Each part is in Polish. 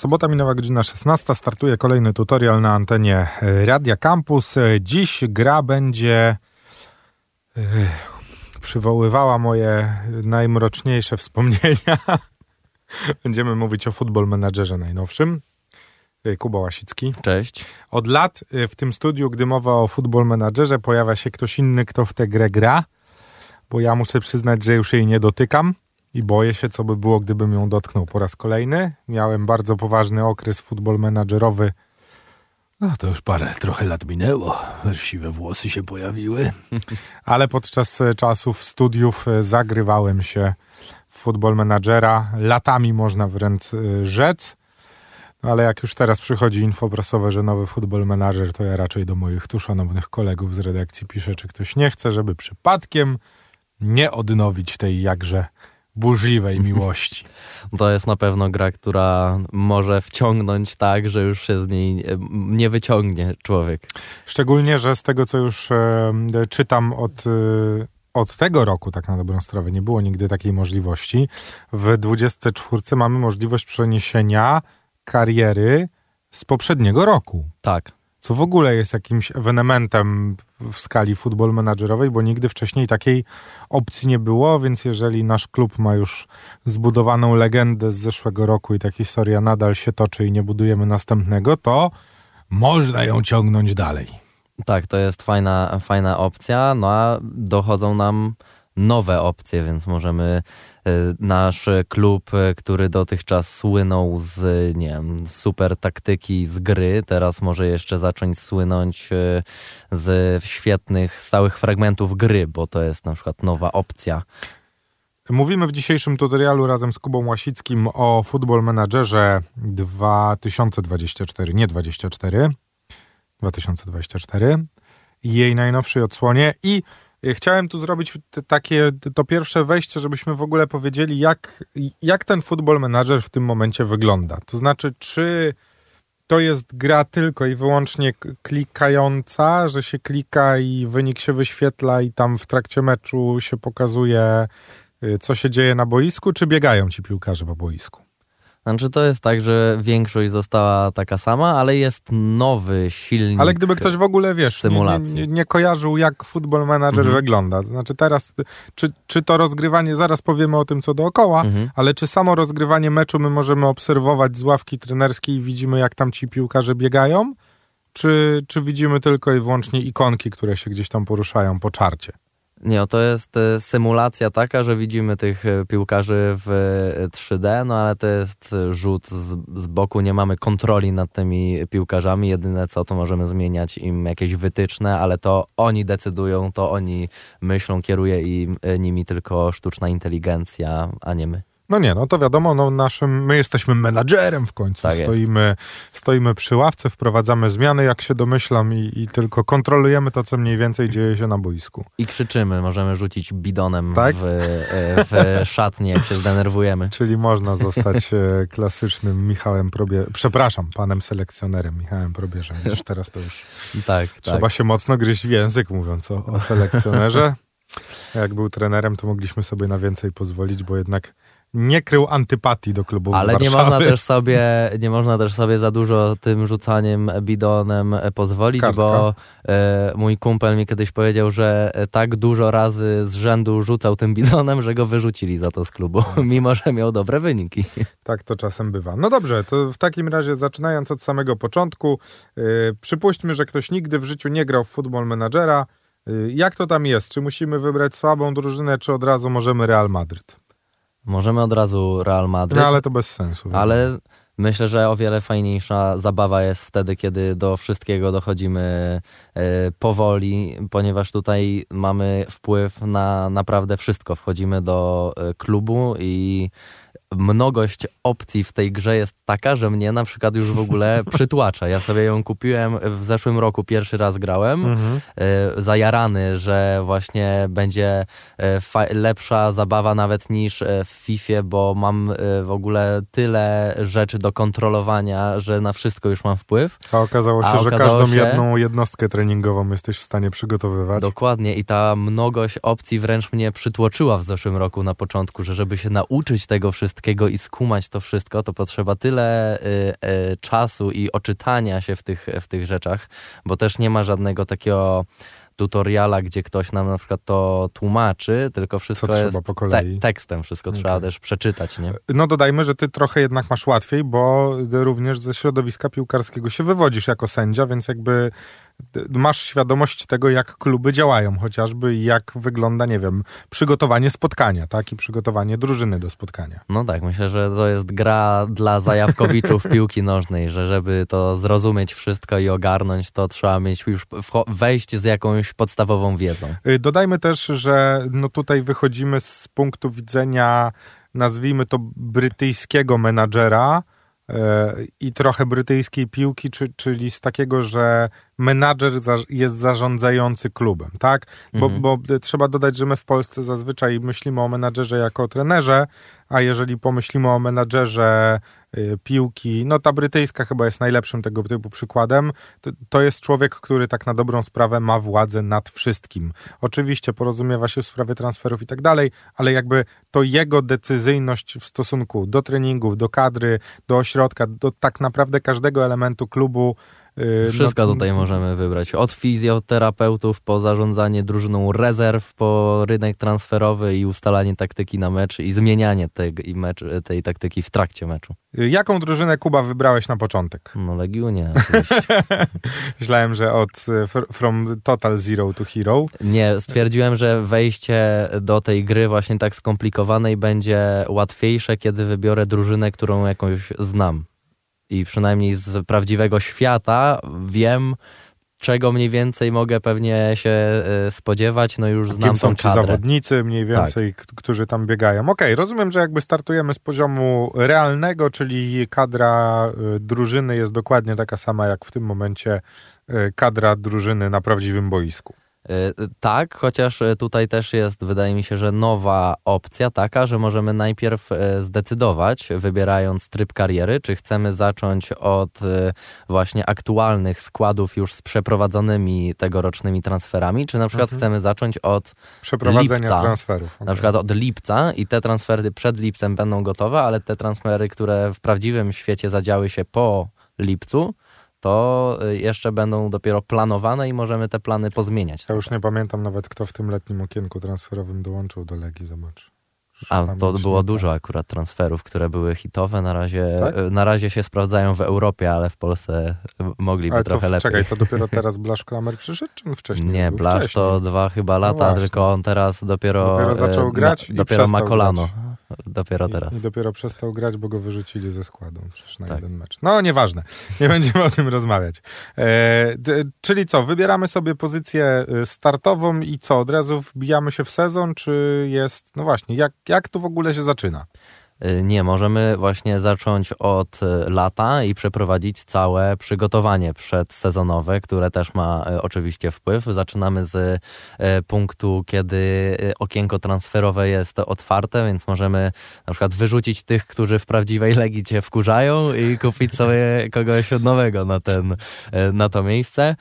Sobota minęła godzina 16. Startuje kolejny tutorial na antenie e, Radia Campus. E, Dziś gra będzie e, przywoływała moje najmroczniejsze wspomnienia. Będziemy mówić o Football Managerze najnowszym. Kuba Łasicki. Cześć. Od lat w tym studiu, gdy mowa o Football Managerze, pojawia się ktoś inny, kto w tę grę gra, bo ja muszę przyznać, że już jej nie dotykam i boję się, co by było, gdybym ją dotknął po raz kolejny. Miałem bardzo poważny okres Football Managerowy. No to już parę, trochę lat minęło. Siwe włosy się pojawiły. ale podczas e, czasów studiów e, zagrywałem się w Football Managera. Latami można wręcz e, rzec. No ale jak już teraz przychodzi info prasowe, że nowy Football Manager, to ja raczej do moich tu szanownych kolegów z redakcji piszę, czy ktoś nie chce, żeby przypadkiem nie odnowić tej jakże burzliwej miłości. To jest na pewno gra, która może wciągnąć tak, że już się z niej e, nie wyciągnie człowiek. Szczególnie, że z tego, co już e, czytam od, e, od tego roku, tak na dobrą sprawę, nie było nigdy takiej możliwości. W 24 mamy możliwość przeniesienia kariery z poprzedniego roku. Tak. Co w ogóle jest jakimś ewenementem w skali futbol menadżerowej, bo nigdy wcześniej takiej opcji nie było, więc jeżeli nasz klub ma już zbudowaną legendę z zeszłego roku i ta historia nadal się toczy i nie budujemy następnego, to można ją ciągnąć dalej. Tak, to jest fajna, fajna opcja, no a dochodzą nam nowe opcje, więc możemy y, nasz klub, y, który dotychczas słynął z, nie wiem, super taktyki z gry, teraz może jeszcze zacząć słynąć y, z świetnych, stałych fragmentów gry, bo to jest na przykład nowa opcja. Mówimy w dzisiejszym tutorialu razem z Kubą Łasickim o Football Managerze 2024, nie 24, 2024 i jej najnowszej odsłonie i Chciałem tu zrobić takie to pierwsze wejście, żebyśmy w ogóle powiedzieli, jak, jak ten Football Manager w tym momencie wygląda. To znaczy, czy to jest gra tylko i wyłącznie klikająca, że się klika i wynik się wyświetla i tam w trakcie meczu się pokazuje, y, co się dzieje na boisku, czy biegają ci piłkarze po boisku? Znaczy to jest tak, że większość została taka sama, ale jest nowy silnik. Ale gdyby ktoś w ogóle, wiesz, nie, nie, nie, kojarzył jak Football Manager mhm. wygląda, znaczy teraz, czy, czy to rozgrywanie, zaraz powiemy o tym co dookoła, mhm. ale czy samo rozgrywanie meczu my możemy obserwować z ławki trenerskiej i widzimy jak tam ci piłkarze biegają, czy, czy widzimy tylko i wyłącznie ikonki, które się gdzieś tam poruszają po czarcie? Nie, to jest e, symulacja taka, że widzimy tych e, piłkarzy w 3D, e, no ale to jest rzut z, z, boku, nie mamy kontroli nad tymi piłkarzami. Jedyne co to możemy zmieniać im jakieś wytyczne, ale to oni decydują, to oni myślą, kieruje im, nimi tylko sztuczna inteligencja, a nie my. No nie, no to wiadomo, no naszym, my jesteśmy menadżerem w końcu. Tak stoimy, stoimy przy ławce, wprowadzamy zmiany, jak się domyślam, i, i, tylko kontrolujemy to, co mniej więcej dzieje się na boisku. I krzyczymy, możemy rzucić bidonem tak? w, w szatni, jak się zdenerwujemy. Czyli można zostać e, klasycznym Michałem Probierzem, przepraszam, panem selekcjonerem Michałem Probierzem. Wiesz, teraz to już tak, trzeba tak. się mocno gryźć w język, mówiąc o, o selekcjonerze. Jak był trenerem, to mogliśmy sobie na więcej pozwolić, bo jednak nie krył antypatii do klubu Ale nie można też sobie nie można też sobie za dużo tym rzucaniem bidonem pozwolić, Kartka. bo e, mój kumpel mi kiedyś powiedział, że tak dużo razy z rzędu rzucał tym bidonem, że go wyrzucili za to z klubu, no. mimo że miał dobre wyniki. Tak to czasem bywa. No dobrze, to w takim razie zaczynając od samego początku, e, przypuśćmy, że ktoś nigdy w życiu nie grał w Football Managera. E, jak to tam jest? Czy musimy wybrać słabą drużynę, czy od razu możemy Real Madryt? Możemy od razu Real Madryt. No ale to bez sensu. Ale myślę, że o wiele fajniejsza zabawa jest wtedy, kiedy do wszystkiego dochodzimy e, powoli, ponieważ tutaj mamy wpływ na naprawdę wszystko. Wchodzimy do e, klubu i mnogość opcji w tej grze jest taka, że mnie na przykład już w ogóle przytłacza. Ja sobie ją kupiłem w zeszłym roku, pierwszy raz grałem, mhm. y, zajarany, że właśnie będzie y, lepsza zabawa nawet niż e, w FIFA, bo mam w ogóle tyle rzeczy do kontrolowania, że na wszystko już mam wpływ. A okazało się, A że każdą się, jedną jednostkę treningową jesteś w stanie przygotowywać. Dokładnie i ta mnogość opcji wręcz mnie przytłoczyła w zeszłym roku na początku, że żeby się nauczyć tego wszystkiego, wszystkiego i skumać to wszystko, to potrzeba tyle y, y, czasu i oczytania się w tych, w tych rzeczach, bo też nie ma żadnego takiego tutoriala, gdzie ktoś nam na przykład to tłumaczy, tylko wszystko trzeba jest po kolei. te- tekstem, wszystko trzeba Okej. też przeczytać, nie? No dodajmy, że ty trochę jednak masz łatwiej, bo również ze środowiska piłkarskiego się wywodzisz jako sędzia, więc jakby masz świadomość tego, jak kluby działają chociażby jak wygląda, nie wiem, przygotowanie spotkania, tak? I przygotowanie drużyny do spotkania. No tak, myślę, że to jest gra dla zajawkowiczów piłki nożnej, że żeby to zrozumieć wszystko i ogarnąć, to trzeba mieć już wejść z jakąś podstawową wiedzą. Y, Dodajmy też, że no tutaj wychodzimy z punktu widzenia, nazwijmy to brytyjskiego menadżera e, i trochę brytyjskiej piłki, czy, czyli z takiego, że menadżer jest zarządzający klubem, tak? Bo, Mhm. bo trzeba dodać, że my w Polsce zazwyczaj myślimy o menadżerze jako o trenerze, a jeżeli pomyślimy o menadżerze y, piłki, no ta brytyjska chyba jest najlepszym tego typu przykładem, to, to jest człowiek, który tak na dobrą sprawę ma władzę nad wszystkim. Oczywiście porozumiewa się w sprawie transferów i tak dalej, ale jakby to jego decyzyjność w stosunku do treningów, do kadry, do ośrodka, do tak naprawdę każdego elementu klubu. Y, Wszystko no, tutaj możemy wybrać. Od fizjoterapeutów po zarządzanie drużyną rezerw, po rynek transferowy i ustalanie taktyki na mecz i zmienianie tej, i mecz, tej taktyki w trakcie meczu. y, Jaką drużynę Kuba wybrałeś na początek? No Legionie oczywiście. Myślałem, że od y, fr- From Total Zero to Hero. Nie, stwierdziłem, że wejście do tej gry właśnie tak skomplikowanej będzie łatwiejsze, kiedy wybiorę drużynę, którą jakąś znam. I przynajmniej z prawdziwego świata wiem, czego mniej więcej mogę pewnie się e, spodziewać. No już znam Kim są ci kadrę. zawodnicy mniej więcej, k- którzy tam biegają. Okej, rozumiem, że jakby startujemy z poziomu realnego, czyli kadra y, drużyny jest dokładnie taka sama jak w tym momencie y, kadra drużyny na prawdziwym boisku. E, Tak, chociaż e, tutaj też jest, wydaje mi się, że nowa opcja taka, że możemy najpierw e, zdecydować, wybierając tryb kariery, czy chcemy zacząć od właśnie aktualnych składów już z przeprowadzonymi tegorocznymi transferami, czy na przykład Mhm. chcemy zacząć od Przeprowadzenia Lipca. transferów. na okej. przykład od lipca i te transfery przed lipcem będą gotowe, ale te transfery, które w prawdziwym świecie zadziały się po lipcu, to y, jeszcze będą dopiero planowane i możemy te plany pozmieniać. Ja już nie pamiętam nawet, kto w tym letnim okienku transferowym dołączył do Legii, zobacz. A to było dużo akurat transferów, które były hitowe. Na razie, Tak? y, na razie się sprawdzają w Europie, ale w Polsce y, mogliby Ale to, trochę w- lepiej. czekaj, to dopiero teraz Blasz Kramer przyszedł, czy on wcześniej? Nie? Blasz Wcześniej. to dwa chyba lata, właśnie. tylko on teraz dopiero, Dopiero zaczął grać i dopiero ma kolano. grać. Dopiero teraz. I, I dopiero przestał grać, bo go wyrzucili ze składu przecież na Tak. jeden mecz. No, nieważne. Nie będziemy o tym rozmawiać. E, d, czyli co, wybieramy sobie pozycję y, startową i co, od razu wbijamy się w sezon, czy jest, no właśnie, jak, jak tu w ogóle się zaczyna? Y, Nie, możemy właśnie zacząć od y, lata i przeprowadzić całe przygotowanie przedsezonowe, które też ma y, oczywiście wpływ. Zaczynamy z punktu, kiedy okienko transferowe jest otwarte, więc możemy na przykład wyrzucić tych, którzy w prawdziwej legii cię wkurzają i kupić sobie kogoś nowego na, ten, na to miejsce.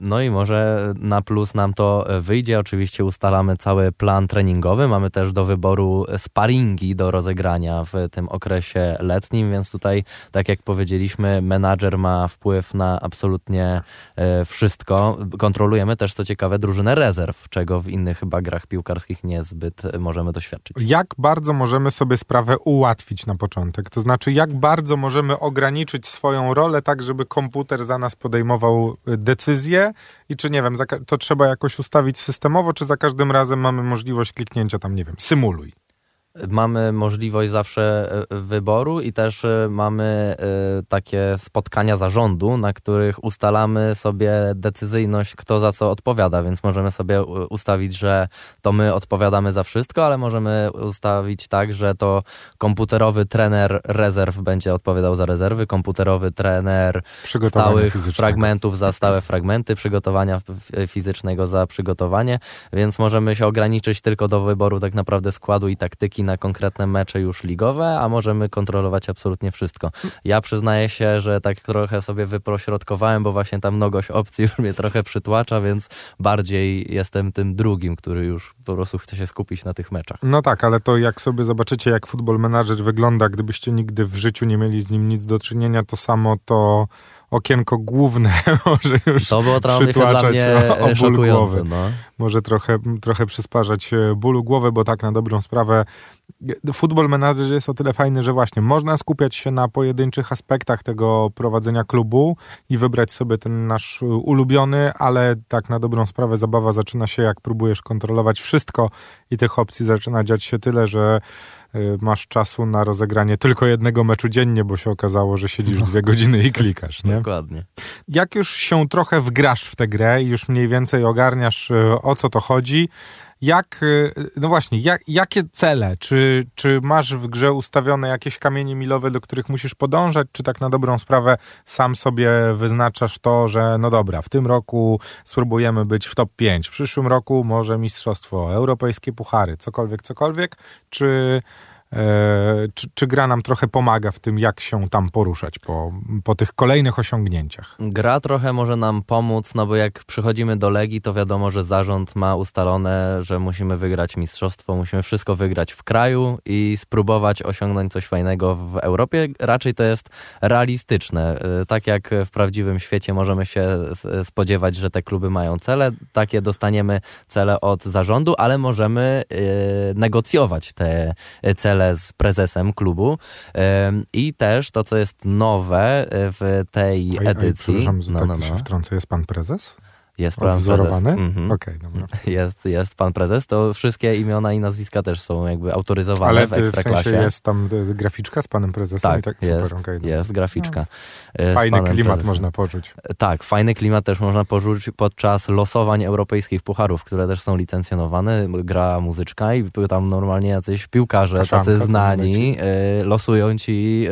No i może na plus nam to wyjdzie. Oczywiście ustalamy cały plan treningowy. Mamy też do wyboru sparingi do rozegrania w tym okresie letnim, więc tutaj, tak jak powiedzieliśmy, menadżer ma wpływ na absolutnie e, wszystko. Kontrolujemy też, co ciekawe, drużynę rezerw, czego w innych chyba grach piłkarskich niezbyt możemy doświadczyć. Jak bardzo możemy sobie sprawę ułatwić na początek? To znaczy, jak bardzo możemy ograniczyć swoją rolę tak, żeby komputer za nas podejmował y, decyzje i czy, nie wiem, to trzeba jakoś ustawić systemowo, czy za każdym razem mamy możliwość kliknięcia tam, nie wiem, symuluj. Mamy możliwość zawsze e, wyboru i też e, mamy e, takie spotkania zarządu, na których ustalamy sobie decyzyjność, kto za co odpowiada, więc możemy sobie ustawić, że to my odpowiadamy za wszystko, ale możemy ustawić tak, że to komputerowy trener rezerw będzie odpowiadał za rezerwy, komputerowy trener stałych fragmentów za stałe fragmenty, przygotowania fizycznego za przygotowanie, więc możemy się ograniczyć tylko do wyboru tak naprawdę składu i taktyki, na konkretne mecze już ligowe, a możemy kontrolować absolutnie wszystko. Ja przyznaję się, że tak trochę sobie wyprośrodkowałem, bo właśnie ta mnogość opcji już mnie trochę przytłacza, więc bardziej jestem tym drugim, który już po prostu chce się skupić na tych meczach. No tak, ale to jak sobie zobaczycie, jak futbol manager wygląda, gdybyście nigdy w życiu nie mieli z nim nic do czynienia, to samo to okienko główne może już To było trochę dla przytłaczać mnie o- o ból szokujące. głowy. No. może trochę, trochę przysparzać e, bólu głowy, bo tak na dobrą sprawę e, futbol manager jest o tyle fajny, że właśnie można skupiać się na pojedynczych aspektach tego prowadzenia klubu i wybrać sobie ten nasz e, ulubiony, ale tak na dobrą sprawę zabawa zaczyna się jak próbujesz kontrolować wszystko i tych opcji zaczyna dziać się tyle, że masz czasu na rozegranie tylko jednego meczu dziennie, bo się okazało, że siedzisz dwie godziny i klikasz, nie? Dokładnie. jak już się trochę wgrasz w tę grę i już mniej więcej ogarniasz e, o co to chodzi, jak, e, no właśnie, jak, jakie cele? Czy, czy masz w grze ustawione jakieś kamienie milowe, do których musisz podążać, czy tak na dobrą sprawę sam sobie wyznaczasz to, że no dobra, w tym roku spróbujemy być w top 5, w przyszłym roku może mistrzostwo, europejskie puchary, cokolwiek, cokolwiek, czy... E, czy, czy gra nam trochę pomaga w tym, jak się tam poruszać po, po tych kolejnych osiągnięciach? Gra trochę może nam pomóc, no bo jak przychodzimy do Legii, to wiadomo, że zarząd ma ustalone, że musimy wygrać mistrzostwo, musimy wszystko wygrać w kraju i spróbować osiągnąć coś fajnego w Europie. Raczej to jest realistyczne. Y, Tak jak w prawdziwym świecie możemy się spodziewać, że te kluby mają cele, takie dostaniemy cele od zarządu, ale możemy y, negocjować te y, z prezesem klubu. I też to, co jest nowe y, w tej Oj, oj, edycji. przepraszam, no, tak no, się no. wtrącę. Jest pan prezes? Jest pan prezes. Odwzorowany? Mhm. Okej, dobra. Jest, jest pan prezes. To wszystkie imiona i nazwiska też są jakby autoryzowane Ale w ty, w ekstraklasie. sensie jest tam y, graficzka z panem prezesem tak, tak? jest, Super, dobra. jest graficzka. z Fajny klimat prezesem. można poczuć. Tak, fajny klimat też można poczuć podczas losowań europejskich pucharów, które też są licencjonowane. Gra muzyczka i tam normalnie jacyś piłkarze, Kaszanka tacy znani, y, losują ci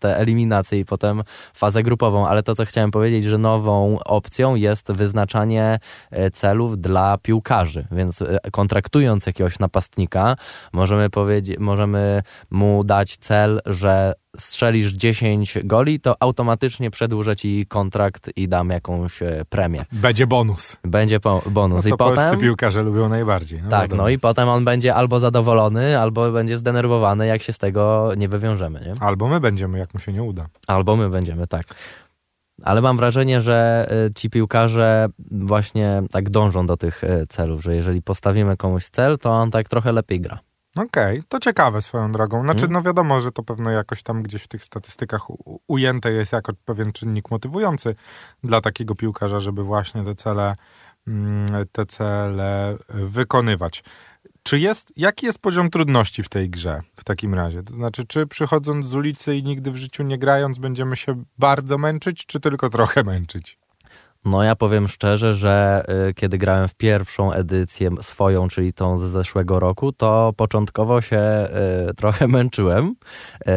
te eliminacje i potem fazę grupową. Ale to, co chciałem powiedzieć, że nową opcją jest wyznaczanie y, celów dla piłkarzy. Więc y, kontraktując jakiegoś napastnika, możemy powiedzieć, możemy mu dać cel, że strzelisz 10 goli, to automatycznie przedłużę ci kontrakt i dam jakąś e, premię. Będzie bonus. Będzie po, No, bonus. co I polscy potem. piłkarze lubią najbardziej. No, Tak, wiadomo. no i potem on będzie albo zadowolony, albo będzie zdenerwowany, jak się z tego nie wywiążemy, nie? Albo my będziemy, jak mu się nie uda. Albo my będziemy, tak. Ale mam wrażenie, że y, ci piłkarze właśnie tak dążą do tych y, celów, że jeżeli postawimy komuś cel, to on tak trochę lepiej gra. Okej, to ciekawe swoją drogą. Znaczy, Mm. no wiadomo, że to pewno jakoś tam gdzieś w tych statystykach u- ujęte jest jako pewien czynnik motywujący dla takiego piłkarza, żeby właśnie te cele, mm, te cele wykonywać. Czy jest, jaki jest poziom trudności w tej grze w takim razie? To znaczy, czy przychodząc z ulicy i nigdy w życiu nie grając, będziemy się bardzo męczyć, czy tylko trochę męczyć? No ja powiem szczerze, że y, kiedy grałem w pierwszą edycję swoją, czyli tą ze zeszłego roku, to początkowo się y, trochę męczyłem. Y,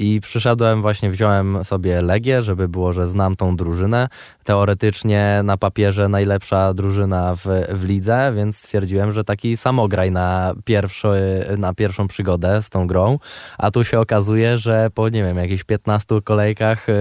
i przyszedłem, właśnie wziąłem sobie Legię, żeby było, że znam tą drużynę. Teoretycznie na papierze najlepsza drużyna w, w lidze, więc stwierdziłem, że taki samograj na, pierwszy, na pierwszą przygodę z tą grą. A tu się okazuje, że po, nie wiem, jakichś 15 kolejkach yy,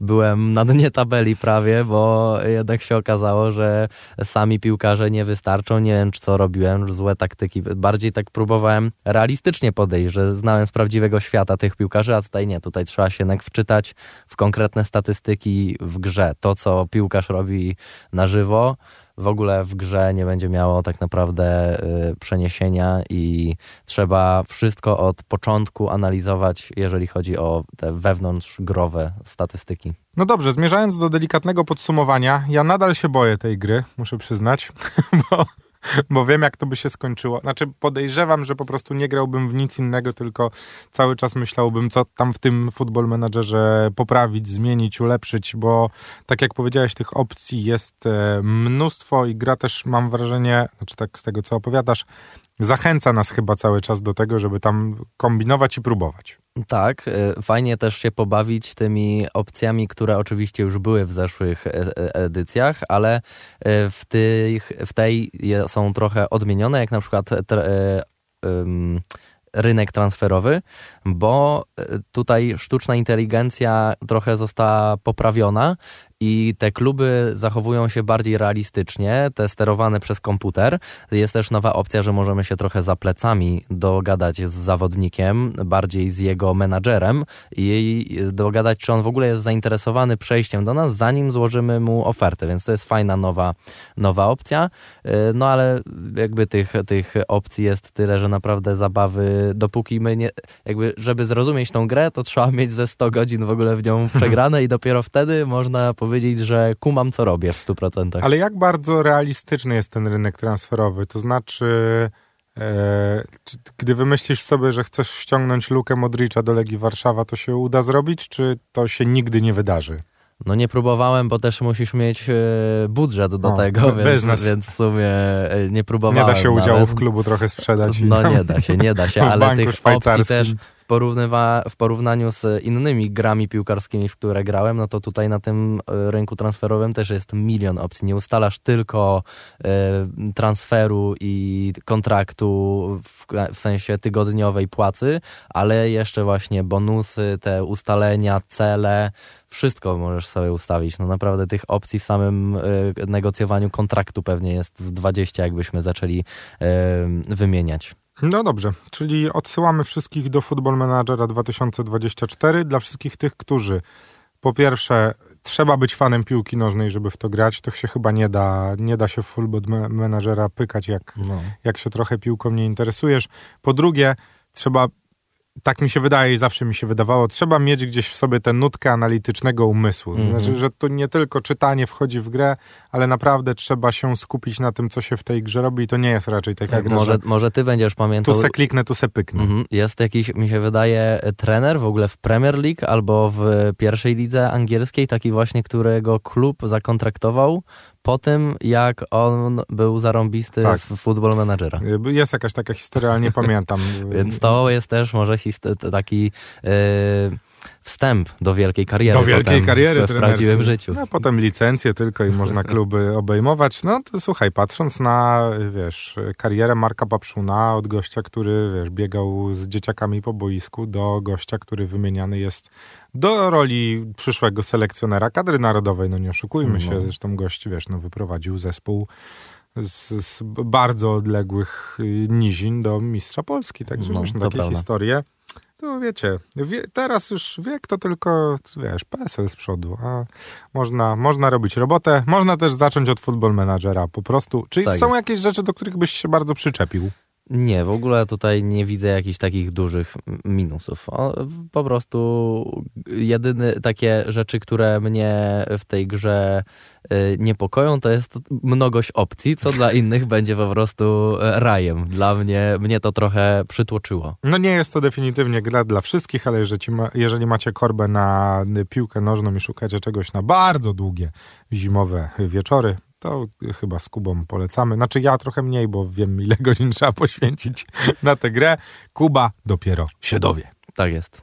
byłem na dnie tabeli prawie, bo jednak się okazało, że sami piłkarze nie wystarczą. Nie wiem, co robiłem, złe taktyki. Bardziej tak próbowałem realistycznie podejść, że znałem z prawdziwego świata tych piłkarzy, a tutaj nie. Tutaj trzeba się jednak wczytać w konkretne statystyki w grze. To, co piłkarz robi na żywo, w ogóle w grze nie będzie miało tak naprawdę y, przeniesienia i trzeba wszystko od początku analizować, jeżeli chodzi o te wewnątrzgrowe statystyki. No dobrze, zmierzając do delikatnego podsumowania, ja nadal się boję tej gry, muszę przyznać, bo, bo wiem, jak to by się skończyło. Znaczy, podejrzewam, że po prostu nie grałbym w nic innego, tylko cały czas myślałbym, co tam w tym Football Managerze poprawić, zmienić, ulepszyć, bo tak jak powiedziałeś, tych opcji jest e, mnóstwo i gra też, mam wrażenie, znaczy tak z tego, co opowiadasz, zachęca nas chyba cały czas do tego, żeby tam kombinować i próbować. Tak, y, fajnie też się pobawić tymi opcjami, które oczywiście już były w zeszłych e- e- edycjach, ale w, tych, w tej są trochę odmienione, jak na przykład rynek transferowy, bo e, tutaj sztuczna inteligencja trochę została poprawiona i te kluby zachowują się bardziej realistycznie, te sterowane przez komputer. Jest też nowa opcja, że możemy się trochę za plecami dogadać z zawodnikiem, bardziej z jego menadżerem i dogadać, czy on w ogóle jest zainteresowany przejściem do nas, zanim złożymy mu ofertę, więc to jest fajna nowa, nowa opcja. No ale jakby tych, tych opcji jest tyle, że naprawdę zabawy, dopóki my nie, jakby żeby zrozumieć tą grę, to trzeba mieć ze 100 godzin w ogóle w nią przegrane i dopiero wtedy można powiedzieć, powiedzieć, że kumam, co robię w 100%. Ale jak bardzo realistyczny jest ten rynek transferowy? To znaczy, e, gdy wymyślisz sobie, że chcesz ściągnąć Lukę Modricza do Legii Warszawa, to się uda zrobić, czy to się nigdy nie wydarzy? No nie próbowałem, bo też musisz mieć e, budżet do tego, więc, więc w sumie e, nie próbowałem. Nie da się udziału w klubu trochę sprzedać. No nie da się, nie da się, ale tych opcji też porównywa, w porównaniu z innymi grami piłkarskimi, w które grałem, no to tutaj na tym e, rynku transferowym też jest milion opcji. Nie ustalasz tylko y, transferu i kontraktu w, w sensie tygodniowej płacy, ale jeszcze właśnie bonusy, te ustalenia, cele, wszystko możesz sobie ustawić. No naprawdę tych opcji w samym y, negocjowaniu kontraktu pewnie jest z 20, jakbyśmy zaczęli wymieniać. No dobrze, czyli odsyłamy wszystkich do Football Managera 2024. Dla wszystkich tych, którzy po pierwsze trzeba być fanem piłki nożnej, żeby w to grać. To się chyba nie da, nie da się Football Managera pykać, jak, no. jak się trochę piłką nie interesujesz. Po drugie, trzeba tak mi się wydaje i zawsze mi się wydawało, trzeba mieć gdzieś w sobie tę nutkę analitycznego umysłu. Mm -hmm. Znaczy, że to nie tylko czytanie wchodzi w grę, ale naprawdę trzeba się skupić na tym, co się w tej grze robi i to nie jest raczej taka tak, gra, może, może ty będziesz pamiętał... Tu se kliknę, tu se pyknę. Mm -hmm. Jest jakiś, mi się wydaje, trener w ogóle w Premier League albo w pierwszej lidze angielskiej, taki właśnie, którego klub zakontraktował po tym, jak on był zarąbisty tak. w Football Managera. Jest jakaś taka historia, ale nie pamiętam. Więc to jest też może taki... Yy, wstęp do wielkiej kariery. Do wielkiej kariery w, w prawdziwym życiu. No, potem licencje tylko i można kluby obejmować. No to słuchaj, patrząc na, wiesz, karierę Marka Papszuna od gościa, który, wiesz, biegał z dzieciakami po boisku do gościa, który wymieniany jest do roli przyszłego selekcjonera kadry narodowej, no nie oszukujmy się, no. zresztą gość, wiesz, no wyprowadził zespół z, z bardzo odległych nizin do mistrza Polski, także no, wiesz, no, takie prawda. historie to wiecie, wie, teraz już wiek to tylko, wiesz, PESEL z przodu, a można, można robić robotę, można też zacząć od football managera po prostu. Czyli tak są jest. jakieś rzeczy, do których byś się bardzo przyczepił? Nie, w ogóle tutaj nie widzę jakichś takich dużych minusów. O, po prostu jedyne takie rzeczy, które mnie w tej grze y, niepokoją, to jest mnogość opcji, co dla innych będzie po prostu rajem. Dla mnie, mnie to trochę przytłoczyło. No nie jest to definitywnie gra dla wszystkich, ale jeżeli, ma, jeżeli macie korbę na piłkę nożną i szukacie czegoś na bardzo długie zimowe wieczory, to chyba z Kubą polecamy. Znaczy ja trochę mniej, bo wiem ile godzin trzeba poświęcić na tę grę. Kuba dopiero się dowie. Tak jest.